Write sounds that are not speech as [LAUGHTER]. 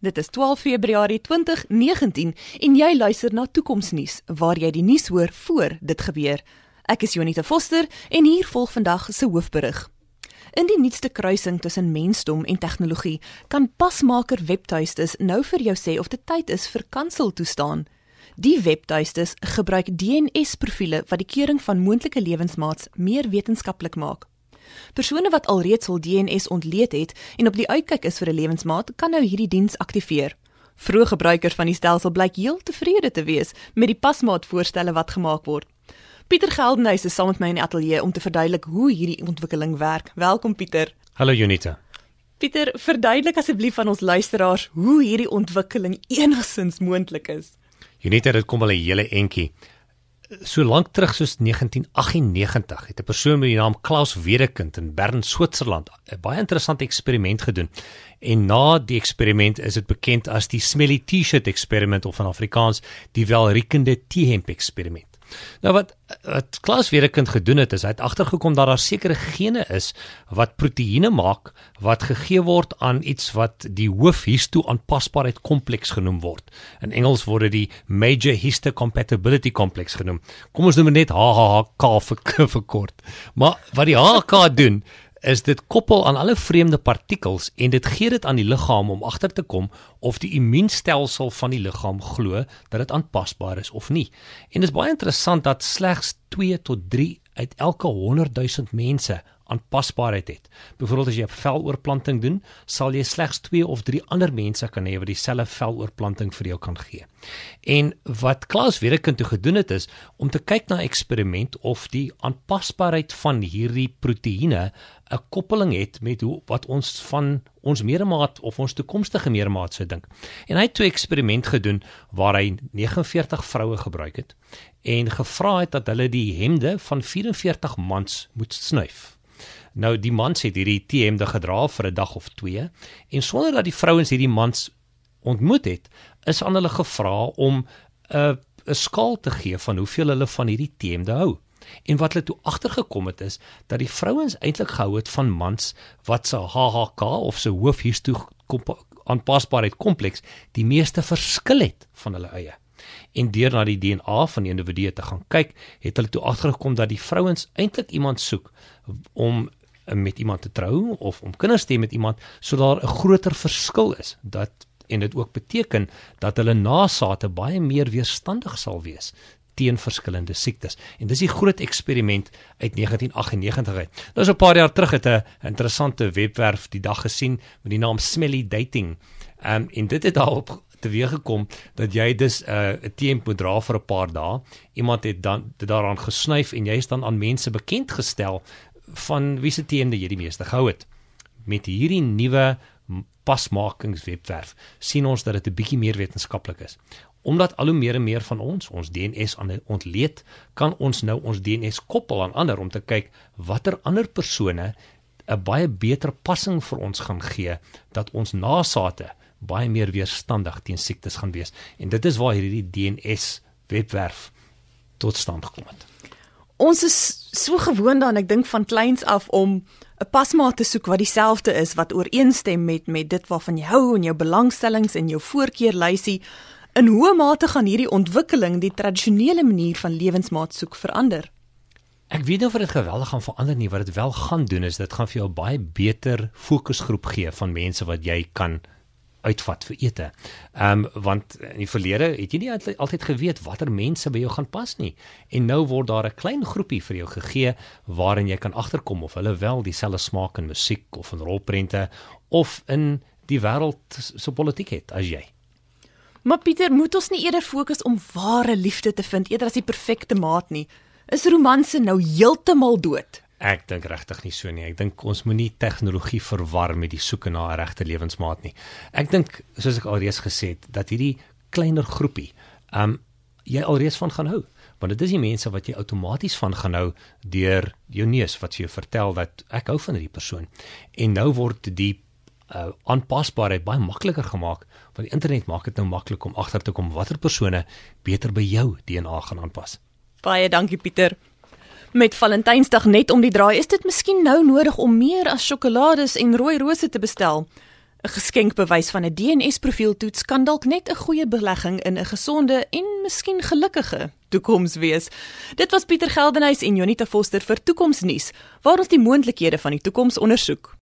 Dit is 12 Februarie 2019 en jy luister na Toekomsnuus waar jy die nuus hoor voor dit gebeur. Ek is Jonita Foster en hier volg vandag se hoofberig. In die nuutste kruising tussen mensdom en tegnologie kan pasmaker webtuistes nou vir jou sê of dit tyd is vir kansel toestaan. Die webtuistes gebruik DNS-profile wat die keuring van moontlike lewensmaats meer wetenskaplik maak. Persone wat alreeds hul DNS ontleed het en op die uitkyk is vir 'n lewensmaat, kan nou hierdie diens aktiveer. Vroeë gebruikers van die stelsel blyk heel tevrede te wees met die pasmaatvoorstelle wat gemaak word. Pieter Geldenhuys is saam met my in die ateljee om te verduidelik hoe hierdie ontwikkeling werk. Welkom Pieter. Hallo Junita. Pieter, verduidelik asseblief aan ons luisteraars hoe hierdie ontwikkeling enigstens moontlik is. Junita, dit kom al 'n hele entjie so lank terug soos 1998 het 'n persoon met die naam Klaus Wedekind in Bern, Switserland 'n baie interessante eksperiment gedoen. En na die eksperiment is dit bekend as die Smelly T-shirt eksperiment of in Afrikaans die welriekende T-hemp eksperiment. Nou wat wat Klaus Wedekind gedoen het is hy het agtergekom dat daar sekere gene is wat proteïene maak wat gegee word aan iets wat die hoofhistoaanpasbaarheid kompleks genoem word. In Engels word dit die Major Histocompatibility Complex genoem. Kom ons noem dit net HHK vir, [LAUGHS] vir kort. Maar wat die HHK doen is dit koppel aan alle vreemde partikels en dit gee dit aan die liggaam om agter te kom of die immuunstelsel van die liggaam glo dat dit aanpasbaar is of nie. En dit is baie interessant dat slegs 2 tot 3 uit elke 100 000 mense aanpasbaarheid het. Byvoorbeeld as jy 'n veloorplanting doen, sal jy slegs 2 of 3 ander mense kan hê wat dieselfde veloorplanting vir jou kan gee. En wat Klaus Wedekind toe gedoen het is om te kyk na eksperiment of die aanpasbaarheid van hierdie proteïene 'n koppeling het met hoe wat ons van ons medemaat of ons toekomstige medemaat sou dink. En hy het 'n eksperiment gedoen waar hy 49 vroue gebruik het en gevra het dat hulle die hemde van 44 mans moet snuif. Nou die mans het hierdie T-hemde gedra vir 'n dag of 2 en sonder dat die vrouens hierdie mans ontmoet het, is aan hulle gevra om 'n 'n skaal te gee van hoeveel hulle van hierdie T-hemde hou. En wat hulle toe agtergekom het is dat die vrouens eintlik gehou het van mans wat se HHK of se hoofhisto aanpasbaarheid kompleks die meeste verskil het van hulle eie. En deur na die DNA van die individu te gaan kyk, het hulle toe agtergekom dat die vrouens eintlik iemand soek om met iemand te trou of om kinders te hê met iemand sodat daar 'n groter verskil is dat en dit ook beteken dat hulle nasate baie meer weerstandig sal wees teen verskillende siektes. En dis die groot eksperiment uit 1998 uit. Nou so 'n paar jaar terug het 'n interessante webwerf die dag gesien met die naam Smelly Dating. Ehm um, en dit het daarop teweeg gekom dat jy dus 'n uh, 'n teemp moet dra vir 'n paar dae. Iemand het dan daaraan gesnyf en jy is dan aan mense bekend gestel van wie se teende jy die meeste gehou het. Met hierdie nuwe pasmakingswebwerf sien ons dat dit 'n bietjie meer wetenskaplik is. Omdat al hoe meer en meer van ons ons DNS aan ontleed, kan ons nou ons DNS koppel aan ander om te kyk watter ander persone 'n baie beter passing vir ons gaan gee dat ons nasate baie meer weerstandig teen siektes gaan wees. En dit is waar hierdie DNS webwerf tot stand gekom het ons is so gewoond aan ek dink van kleins af om 'n pasmaat te soek wat dieselfde is wat ooreenstem met met dit waarvan jy hou en jou belangstellings en jou voorkeurlysie in hoe mate gaan hierdie ontwikkeling die tradisionele manier van lewensmaat soek verander? Ek weet nie of dit geweldig gaan verander nie. Wat dit wel gaan doen is dit gaan vir jou baie beter fokusgroep gee van mense wat jy kan uitvat vir ete. Ehm um, want in die verlede het jy nie altyd geweet watter mense by jou gaan pas nie. En nou word daar 'n klein groepie vir jou gegee waarin jy kan agterkom of hulle wel dieselfde smaak in musiek of in rolprente of in die wêreld so politiek het as jy. Maar Pieter, moet ons nie eerder fokus om ware liefde te vind eerder as die perfekte maat nie? Is romanse nou heeltemal dood? Ek dink regtig nie so nie. Ek dink ons moenie tegnologie verwar met die soeke na 'n regte lewensmaat nie. Ek dink soos ek alreeds gesê het dat hierdie kleiner groepie, ehm um, jy alreeds van gaan hou, want dit is die mense wat jy outomaties van gaan hou deur jou neus wat vir jou vertel dat ek hou van hierdie persoon. En nou word die uh aanpasbaarheid baie makliker gemaak want die internet maak dit nou maklik om agter te kom watter persone beter by jou DNA gaan aanpas. Baie dankie Pieter. Met Valentynsdag net om die draai, is dit miskien nou nodig om meer as sjokolades en rooi rose te bestel. 'n Geskenkbewys van 'n DNS-profieltoets kan dalk net 'n goeie belegging in 'n gesonde en miskien gelukkige toekoms wees. Dit was Pieter Geldenhuys en Jonita Foster vir Toekomsnuus, waar ons die moontlikhede van die toekoms ondersoek.